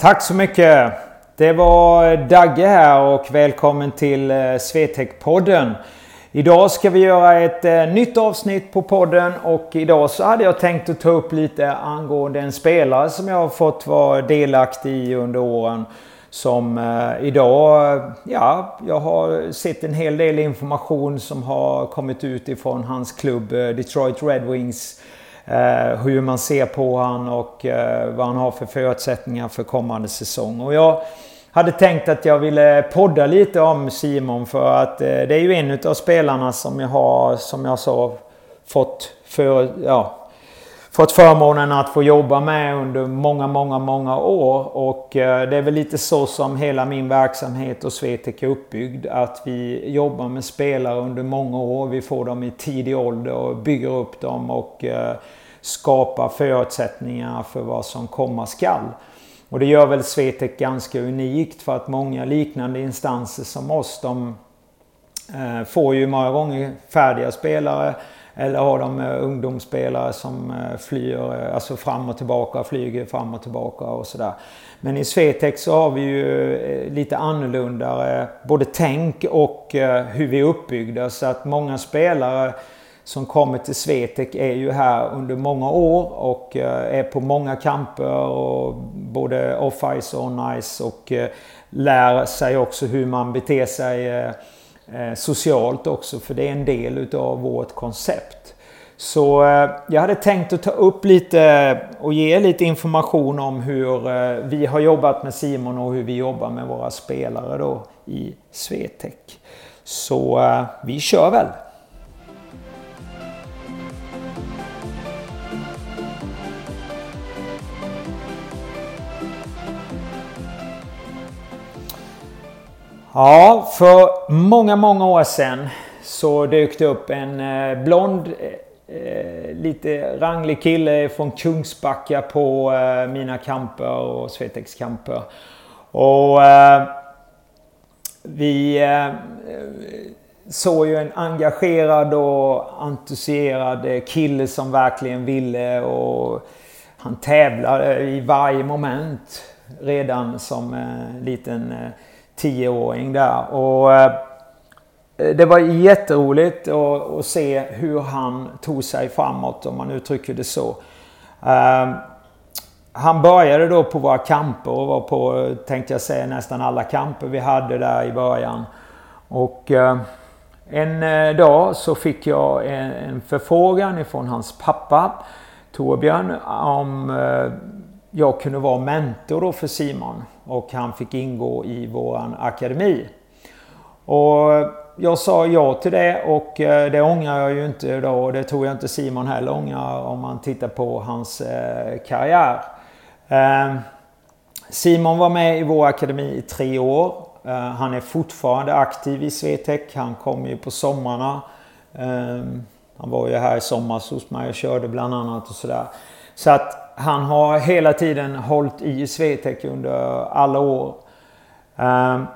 Tack så mycket! Det var eh, Dagge här och välkommen till eh, Swetec-podden. Idag ska vi göra ett eh, nytt avsnitt på podden och idag så hade jag tänkt att ta upp lite angående en spelare som jag har fått vara delaktig i under åren. Som eh, idag, ja, jag har sett en hel del information som har kommit ut ifrån hans klubb Detroit Red Wings Eh, hur man ser på han och eh, vad han har för förutsättningar för kommande säsong. Och jag hade tänkt att jag ville podda lite om Simon för att eh, det är ju en av spelarna som jag har, som jag sa, fått för, ja, fått förmånen att få jobba med under många, många, många år. Och eh, det är väl lite så som hela min verksamhet och Swetec är uppbyggd. Att vi jobbar med spelare under många år. Vi får dem i tidig ålder och bygger upp dem och eh, skapa förutsättningar för vad som komma skall. Och det gör väl Swetec ganska unikt för att många liknande instanser som oss de eh, får ju många gånger färdiga spelare eller har de eh, ungdomsspelare som eh, flyr alltså fram och tillbaka, flyger fram och tillbaka och sådär. Men i Swetec så har vi ju lite annorlunda både tänk och hur vi är uppbyggda så att många spelare som kommer till Swetec är ju här under många år och eh, är på många kamper och både off-ice och on-ice och eh, lär sig också hur man beter sig eh, socialt också för det är en del utav vårt koncept. Så jag hade tänkt att ta upp lite och ge lite information om hur vi har jobbat med Simon och hur vi jobbar med våra spelare då i Swetec. Så vi kör väl! Ja, för många, många år sedan så dök det upp en eh, blond, eh, eh lite ranglig kille från Kungsbacka på eh, mina kamper och Svetex kamper. Och eh, vi eh, såg ju en engagerad och entusierad kille som verkligen ville och han tävlade i varje moment redan som liten tioåring där. Och eh, det var jätteroligt att, att se hur han tog sig framåt om man uttrycker det så. Eh, han började då på våra kamper och var på, tänkte jag säga, nästan alla kamper vi hade där i början. Och eh, en eh, dag så fick jag en förfrågan ifrån hans pappa Torbjörn om eh, jag kunde vara mentor då för Simon och han fick ingå i våran akademi. Och jag sa ja till det och eh, det ångrar jag ju inte då och det tror jag inte Simon heller ångrar om man tittar på hans eh, karriär. Ehm, Simon var med i vår akademi i tre år. Eh, han är fortfarande aktiv i Swetec. Han kommer ju på sommarna. Ehm, han var ju här i somras hos mig och körde bland annat och sådär. Så att han har hela tiden hållit i Swetec under alla år. Ehm,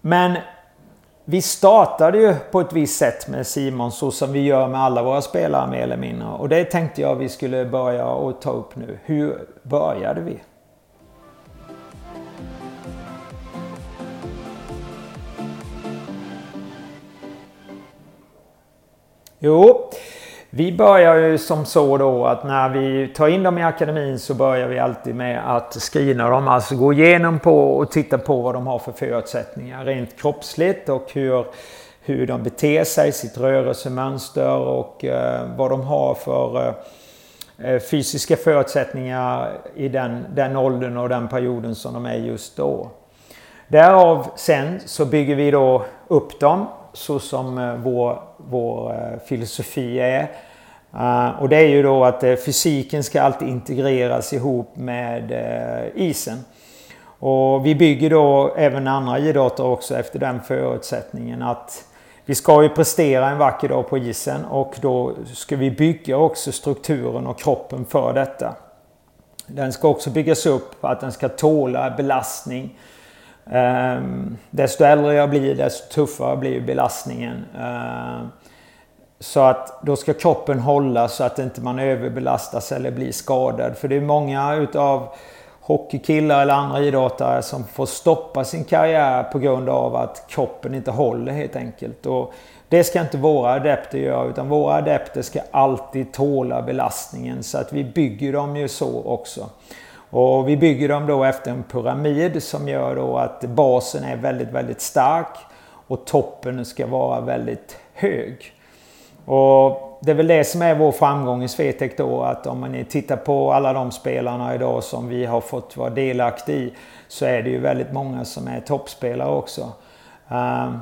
men vi startade ju på ett visst sätt med Simon så som vi gör med alla våra spelare mer eller mindre. Och det tänkte jag vi skulle börja och ta upp nu. Hur började vi? Jo, vi börjar ju som så då att när vi tar in dem i akademin så börjar vi alltid med att screena dem. Alltså gå igenom på och titta på vad de har för förutsättningar rent kroppsligt och hur, hur de beter sig, sitt rörelsemönster och eh, vad de har för eh, fysiska förutsättningar i den, den åldern och den perioden som de är just då. Därav sen så bygger vi då upp dem så som eh, vår, vår eh, filosofi är. Uh, och det är ju då att uh, fysiken ska alltid integreras ihop med uh, isen. Och vi bygger då även andra idrotter också efter den förutsättningen att vi ska ju prestera en vacker dag på isen och då ska vi bygga också strukturen och kroppen för detta. Den ska också byggas upp för att den ska tåla belastning. Ehm, desto äldre jag blir desto tuffare blir belastningen. Ehm, så att då ska kroppen hålla så att inte man överbelastas eller blir skadad. För det är många utav hockeykillar eller andra idrottare som får stoppa sin karriär på grund av att kroppen inte håller helt enkelt. Och det ska inte våra adepter göra utan våra adepter ska alltid tåla belastningen så att vi bygger dem ju så också. Och vi bygger dem då efter en pyramid som gör då att basen är väldigt, väldigt stark och toppen ska vara väldigt hög. Och det är väl det som är vår framgång i Swetec då att om man tittar på alla de spelarna idag som vi har fått vara delaktiga i så är det ju väldigt många som är toppspelare också. Ehm,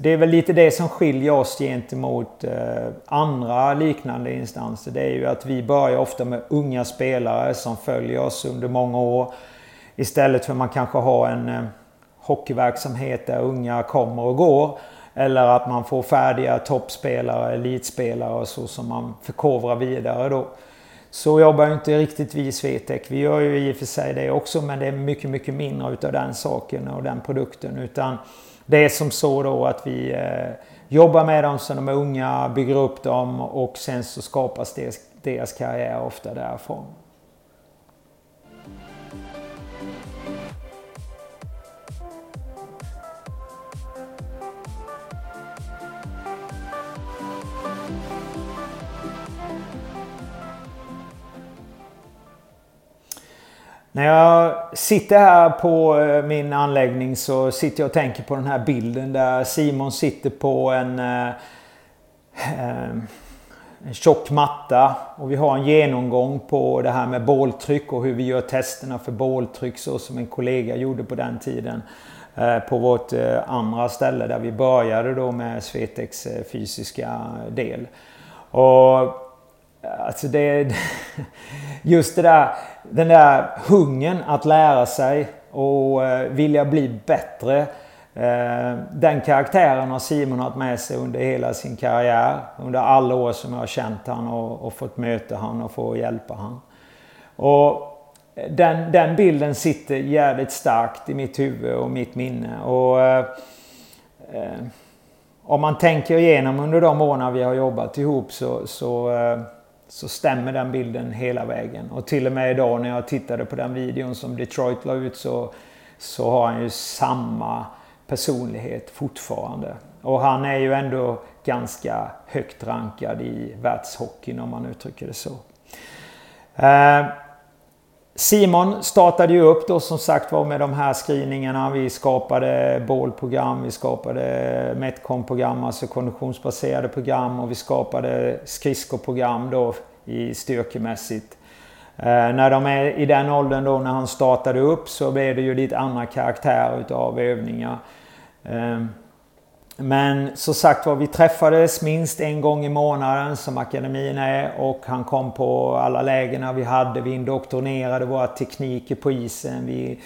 det är väl lite det som skiljer oss gentemot eh, andra liknande instanser. Det är ju att vi börjar ofta med unga spelare som följer oss under många år. Istället för att man kanske har en eh, hockeyverksamhet där unga kommer och går. Eller att man får färdiga toppspelare, elitspelare och så som man förkovrar vidare då. Så jobbar ju inte riktigt vi i Swetec. Vi gör ju i och för sig det också men det är mycket, mycket mindre utav den saken och den produkten. Utan det är som så då att vi eh, jobbar med dem sen de är unga, bygger upp dem och sen så skapas deras, deras karriär ofta därifrån. När jag sitter här på eh, min anläggning så sitter jag och tänker på den här bilden där Simon sitter på en, eh, eh, en tjock matta och vi har en genomgång på det här med båltryck och hur vi gör testerna för båltryck så som en kollega gjorde på den tiden. På vårt andra ställe där vi började då med Svetex fysiska del. Och Alltså det... Just det där, den där hungern att lära sig och eh, vilja bli bättre. Eh, den karaktären har Simon haft med sig under hela sin karriär. Under alla år som jag har känt han och, och fått möta han och få hjälpa han. Och den, den bilden sitter jävligt starkt i mitt huvud och mitt minne. Och, eh, eh om man tänker igenom under de åren vi har jobbat ihop så, så eh, så stämmer den bilden hela vägen. Och till och med idag när jag tittade på den videon som Detroit la ut så, så har han ju samma personlighet fortfarande. Och han är ju ändå ganska högt rankad i världshockeyn om man uttrycker det så. Eh, Simon startade ju upp då som sagt var med de här screeningarna. Vi skapade bålprogram, vi skapade Metcon-program, alltså konditionsbaserade program och vi skapade skridskoprogram då i styrkemässigt. Eh, när de är i den åldern då när han startade upp så blev det ju lite andra karaktär utav övningar. Eh, men som sagt var, vi träffades minst en gång i månaden som akademin är och han kom på alla lägena vi hade. Vi indoktrinerade våra tekniker på isen. Vi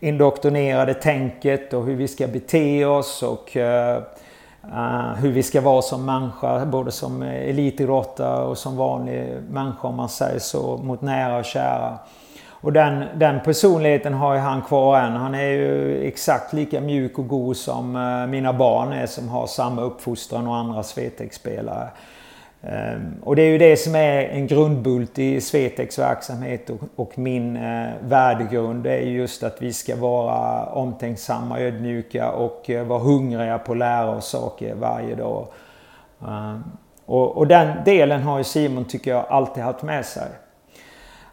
indoktrinerade tänket och hur vi ska bete oss och uh, hur vi ska vara som människa. Både som elitidrottare och som vanlig människa om man säger så, mot nära och kära. Och den, den personligheten har ju han kvar än. Han är ju exakt lika mjuk och god som eh, mina barn är som har samma uppfostran och andra Swetex-spelare. Ehm, och det är ju det som är en grundbult i Svetex verksamhet och, och min eh, värdegrund. Det är just att vi ska vara omtänksamma, ödmjuka och eh, vara hungriga på att lära oss saker varje dag. Ehm, och, och den delen har ju Simon, tycker jag, alltid haft med sig.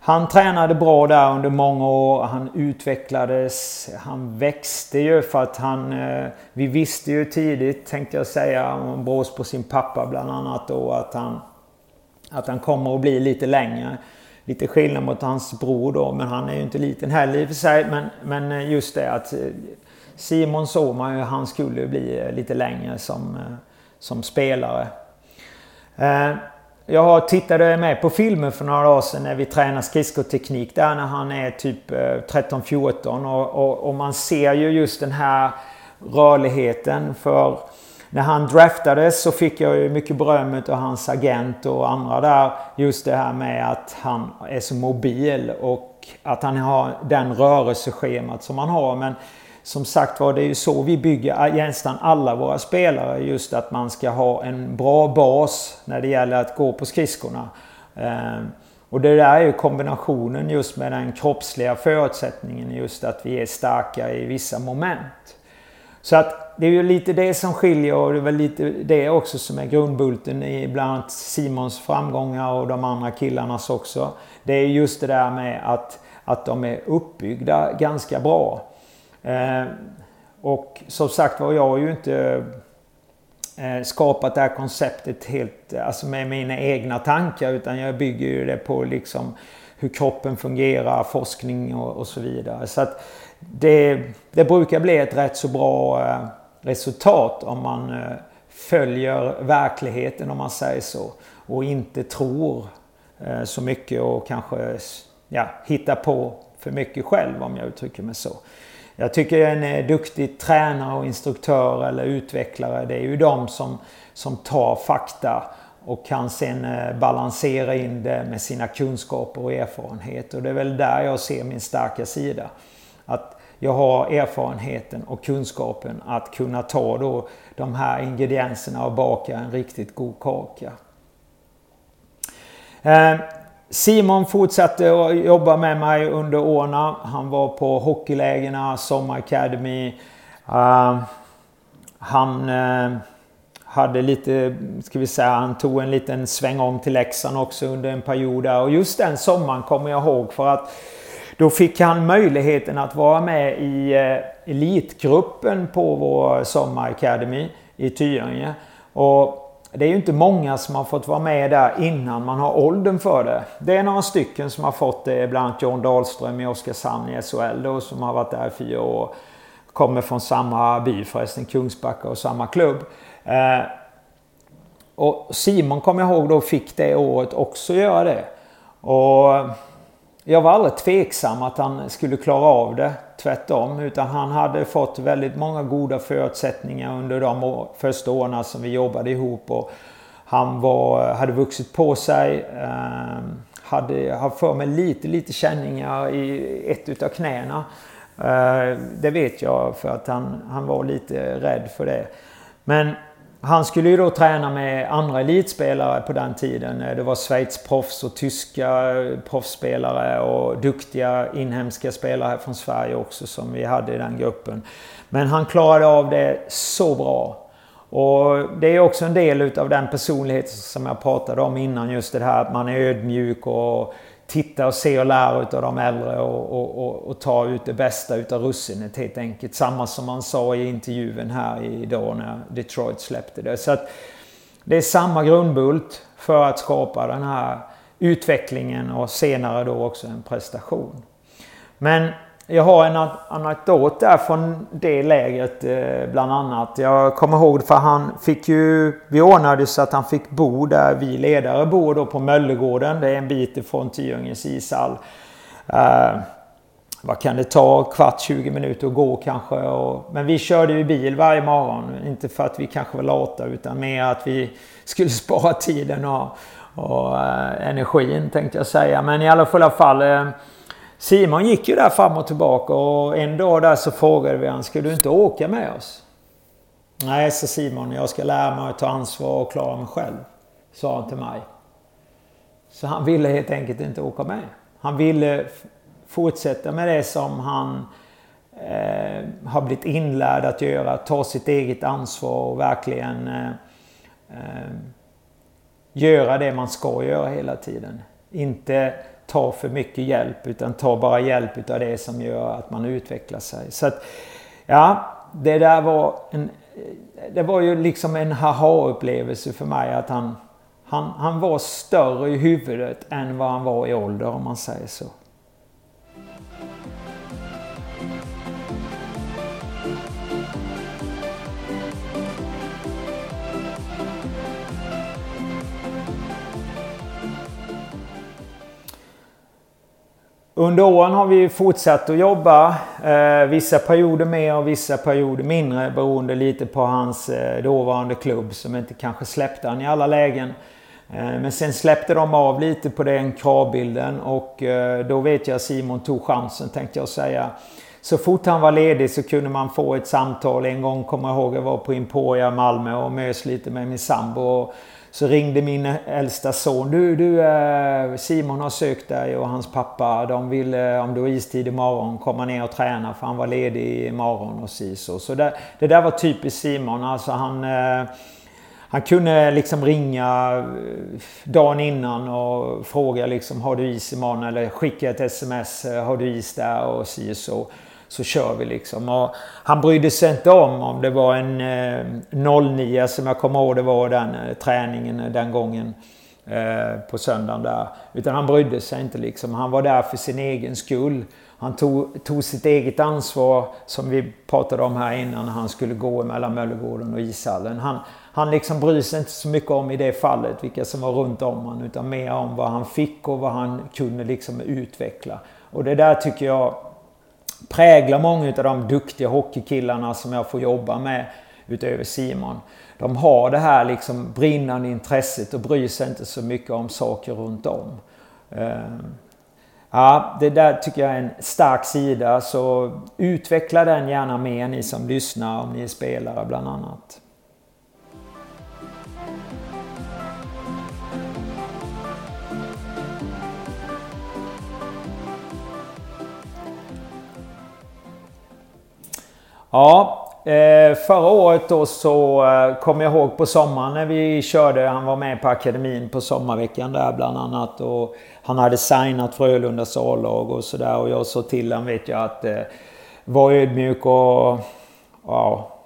Han tränade bra där under många år. Han utvecklades. Han växte ju för att han... Eh, vi visste ju tidigt, tänkte jag säga, om brås på sin pappa bland annat då, att han, att han kommer att bli lite längre. Lite skillnad mot hans bror då, men han är ju inte liten heller i och för sig. Men, men eh, just det att eh, Simon såg man ju, han skulle bli lite längre som, som spelare. Jag tittade med på filmen för några år sedan när vi tränar skridskoteknik där när han är typ eh, 13-14 och, och, och, man ser ju just den här rörligheten för när han draftades så fick jag ju mycket beröm av hans agent och andra där. Just det här med att han är så mobil och att han har den rörelseschemat som han har. Men som sagt var, det är ju så vi bygger nästan alla våra spelare. Just att man ska ha en bra bas när det gäller att gå på skridskorna. Ehm, och det där är ju kombinationen just med den kroppsliga förutsättningen just att vi är starka i vissa moment. Så att det är ju lite det som skiljer och det är väl lite det också som är grundbulten i bland annat Simons framgångar och de andra killarnas också. Det är just det där med att, att de är uppbyggda ganska bra. Eh, och som sagt var, jag har ju inte eh, skapat det här konceptet helt alltså med mina egna tankar utan jag bygger ju det på liksom hur kroppen fungerar, forskning och, och så vidare. Så att det, det brukar bli ett rätt så bra eh, resultat om man eh, följer verkligheten om man säger så. Och inte tror eh, så mycket och kanske ja, hittar på för mycket själv om jag uttrycker mig så. Jag tycker en eh, duktig tränare och instruktör eller utvecklare det är ju de som, som tar fakta och kan sen eh, balansera in det med sina kunskaper och erfarenhet. Och det är väl där jag ser min starka sida. Att jag har erfarenheten och kunskapen att kunna ta då de här ingredienserna och baka en riktigt god kaka. Eh, Simon fortsatte att jobba med mig under åren. Han var på hockeylägena, Sommar Academy. Uh, han uh, hade lite, ska vi säga, han tog en liten svängom till Leksand också under en period där. Och just den sommaren kommer jag ihåg för att då fick han möjligheten att vara med i uh, elitgruppen på vår Sommar Academy i Tyringe. Och det är ju inte många som har fått vara med där innan man har åldern för det. Det är några stycken som har fått det, bland annat John Dahlström i Oskarshamn i SHL då, som har varit där i fyra år. Kommer från samma by förresten, Kungsbacka och samma klubb. Eh, och Simon kommer jag ihåg då fick det året också göra det. Och jag var aldrig tveksam att han skulle klara av det. Tvärtom. Utan han hade fått väldigt många goda förutsättningar under de första åren som vi jobbade ihop. Och han var, hade vuxit på sig. Eh, hade, haft för mig lite, lite känningar i ett utav knäna. Eh, det vet jag för att han, han var lite rädd för det. Men han skulle ju då träna med andra elitspelare på den tiden. Det var Schweiz proffs och tyska proffsspelare och duktiga inhemska spelare från Sverige också som vi hade i den gruppen. Men han klarade av det så bra. Och det är också en del utav den personlighet som jag pratade om innan. Just det här att man är ödmjuk och titta och se och lära utav de äldre och, och, och, och, ta ut det bästa utav russinet helt enkelt. Samma som man sa i intervjun här idag när Detroit släppte det. Så att det är samma grundbult för att skapa den här utvecklingen och senare då också en prestation. Men jag har en anekdot där från det lägret eh, bland annat. Jag kommer ihåg för han fick ju... Vi ordnade så att han fick bo där vi ledare bor då på Möllegården. Det är en bit ifrån Tyringes ishall. Uh, vad kan det ta? Kvart, 20 minuter att gå kanske. Och, men vi körde ju bil varje morgon. Inte för att vi kanske var lata utan mer att vi skulle spara tiden och, och uh, energin tänkte jag säga. Men i alla fall... Uh, Simon gick ju där fram och tillbaka och en dag där så frågade vi han, ska du inte åka med oss? Nej, sa Simon, jag ska lära mig att ta ansvar och klara mig själv. Sa han till mig. Så han ville helt enkelt inte åka med. Han ville fortsätta med det som han eh, har blivit inlärd att göra. Ta sitt eget ansvar och verkligen eh, eh, göra det man ska göra hela tiden. Inte ta för mycket hjälp utan ta bara hjälp utav det som gör att man utvecklar sig. Så att, ja, det där var en... Det var ju liksom en haha-upplevelse för mig att han, han, han var större i huvudet än vad han var i ålder om man säger så. Under åren har vi fortsatt att jobba. Eh, vissa perioder mer och vissa perioder mindre beroende lite på hans eh, dåvarande klubb som inte kanske släppte han i alla lägen. Eh, men sen släppte de av lite på den kravbilden och eh, då vet jag Simon tog chansen tänkte jag säga. så fort han var ledig så kunde man få ett samtal. En gång kommer jag ihåg, jag var på Emporia Malmö och mös lite med min sambo. Så ringde min äldsta son. Du, du eh, Simon har sökt dig och hans pappa. De vill, eh, om du har istid imorgon, komma ner och träna för han var ledig imorgon och si så. Så det, det där var typiskt Simon. Alltså han... Eh, han kunde liksom ringa dagen innan och fråga liksom har du is imorgon eller skicka ett sms har du is där och si och så så kör vi liksom. Och han brydde sig inte om om det var en eh, 09 som jag kommer ihåg det var den eh, träningen eh, den gången. Eh, på söndagen där. Utan han brydde sig inte liksom. Han var där för sin egen skull. Han tog, tog sitt eget ansvar som vi pratade om här innan. Han skulle gå mellan Möllegården och ishallen. Han, han liksom bryr sig inte så mycket om i det fallet vilka som var runt om honom. Utan mer om vad han fick och vad han kunde liksom utveckla. Och det där tycker jag präglar många av de duktiga hockeykillarna som jag får jobba med utöver Simon. De har det här liksom brinnande intresset och bryr sig inte så mycket om saker runt om. Ehm, ja, det där tycker jag är en stark sida så utveckla den gärna mer ni som lyssnar om ni är spelare bland annat. Ja, eh, förra året då så eh, kommer kom jag ihåg på sommaren när vi körde. Han var med på akademin på sommarveckan där bland annat. Och han hade signat Frölundas A-lag och sådär. Och jag sa till honom vet jag att eh, var ödmjuk och ja,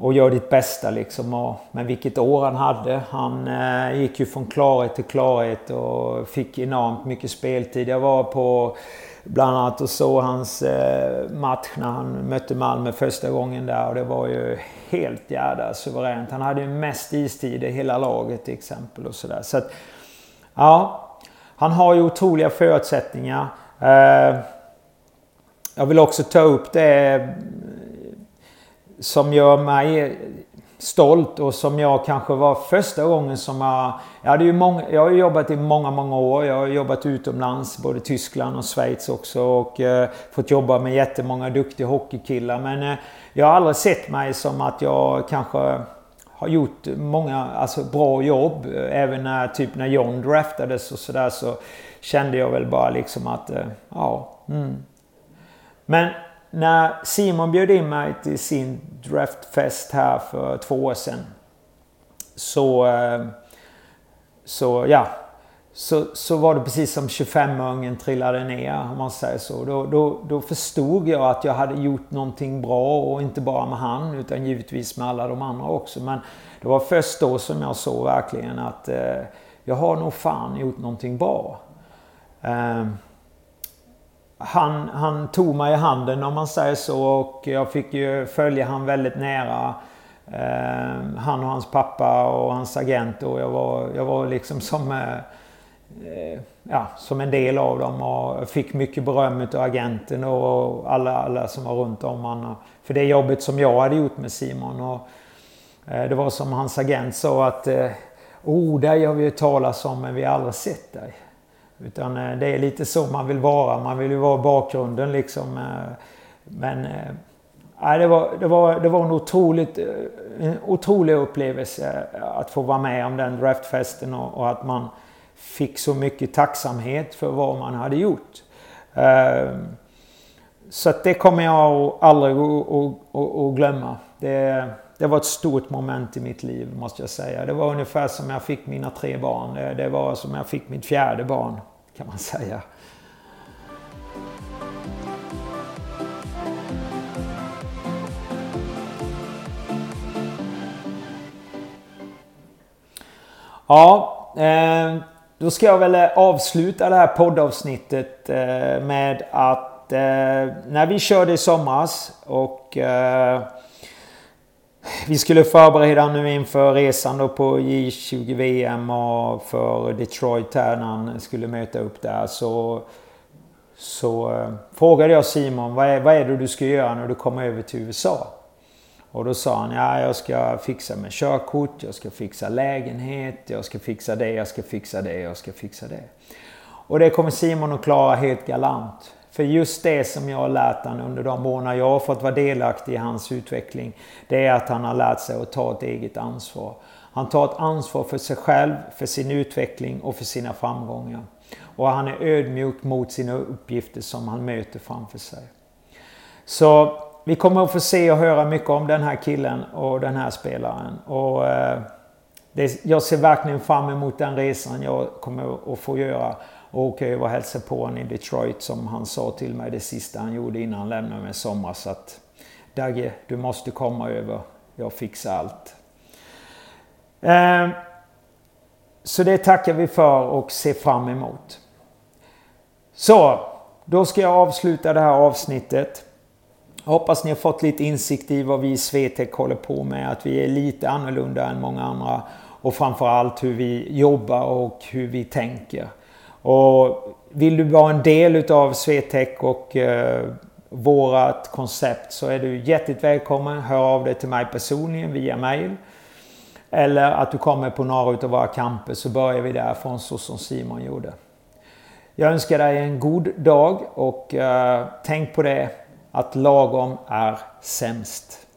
och gör ditt bästa liksom. Och, men vilket år han hade. Han eh, gick ju från klarhet till klarhet och fick enormt mycket speltid. Jag var på bland annat och såg hans eh, match när han mötte Malmö första gången där och det var ju helt jävla suveränt. Han hade ju mest istid i hela laget till exempel och sådär. Så att, ja, han har ju otroliga förutsättningar. Eh, jag vill också ta upp det som gör mig stolt och som jag kanske var första gången som jag... Jag, hade ju många, jag har jobbat i många, många år. Jag har jobbat utomlands, både Tyskland och Schweiz också och eh, fått jobba med jättemånga duktiga hockeykillar. Men eh, jag har aldrig sett mig som att jag kanske har gjort många alltså, bra jobb. Eh, även när, typ när John draftades och sådär så kände jag väl bara liksom att, eh, ja. Mm. Men när Simon bjöd in mig till sin draftfest här för två år sedan. Så, eh, så ja, så, så var det precis som 25-ungen trillade ner om man säger så. Då, då, då förstod jag att jag hade gjort någonting bra och inte bara med han utan givetvis med alla de andra också. Men det var först då som jag såg verkligen att eh, jag har nog fan gjort någonting bra. Eh, han, han tog mig i handen om man säger så och jag fick ju följa han väldigt nära. Eh, han och hans pappa och hans agent och jag var, jag var liksom som, eh, eh ja, som en del av dem och fick mycket beröm av agenten och alla, alla som var runt om honom. För det jobbet som jag hade gjort med Simon. Och, eh, det var som hans agent sa att eh, Oh, dig har vi ju talat om men vi har aldrig sett dig. Utan eh, det är lite så man vill vara. Man vill ju vara bakgrunden liksom. Eh, men eh, nej, det, var, det, var, det var en, otroligt, en otrolig upplevelse att få vara med om den draftfesten och, och att man fick så mycket tacksamhet för vad man hade gjort. Ehm, så att det kommer jag aldrig att glömma. Det, det var ett stort moment i mitt liv måste jag säga. Det var ungefär som jag fick mina tre barn. Det, det var som jag fick mitt fjärde barn kan man säga. Ja, eh, då ska jag väl eh, avsluta det här poddavsnittet med att när vi körde i somras och vi skulle förbereda nu inför resan då på J20 VM och för Detroit här när han skulle möta upp där. Så, så eh, frågade jag Simon vad är, vad är det du ska göra när du kommer över till USA? Och då sa han ja, jag ska fixa med körkort, jag ska fixa lägenhet, jag ska fixa det, jag ska fixa det, jag ska fixa det. Och det kommer Simon att klara helt galant. För just det som jag har lärt honom under de månader jag har fått vara delaktig i hans utveckling. Det är att han har lärt sig att ta ett eget ansvar. Han tar ett ansvar för sig själv, för sin utveckling och för sina framgångar. Och han är ödmjuk mot sina uppgifter som han möter framför sig. Så vi kommer att få se och höra mycket om den här killen och den här spelaren. Och, eh, det, jag ser verkligen fram emot den resan jag kommer att få göra. Och åka över och hälsa på honom i Detroit som han sa till mig det sista han gjorde innan han lämnade mig i somras. Att Dagge, du måste komma över. Jag fixar allt. Eh, så det tackar vi för och ser fram emot. Så, då ska jag avsluta det här avsnittet. Hoppas ni har fått lite insikt i vad vi i Swetec håller på med. Att vi är lite annorlunda än många andra. Och framförallt hur vi jobbar och hur vi tänker. Och vill du vara en del utav Swetec och eh, vårat koncept så är du hjärtligt välkommen. Hör av dig till mig personligen via mail. Eller att du kommer på några utav våra kamper så börjar vi därifrån så som Simon gjorde. Jag önskar dig en god dag och eh, tänk på det att lagom är sämst.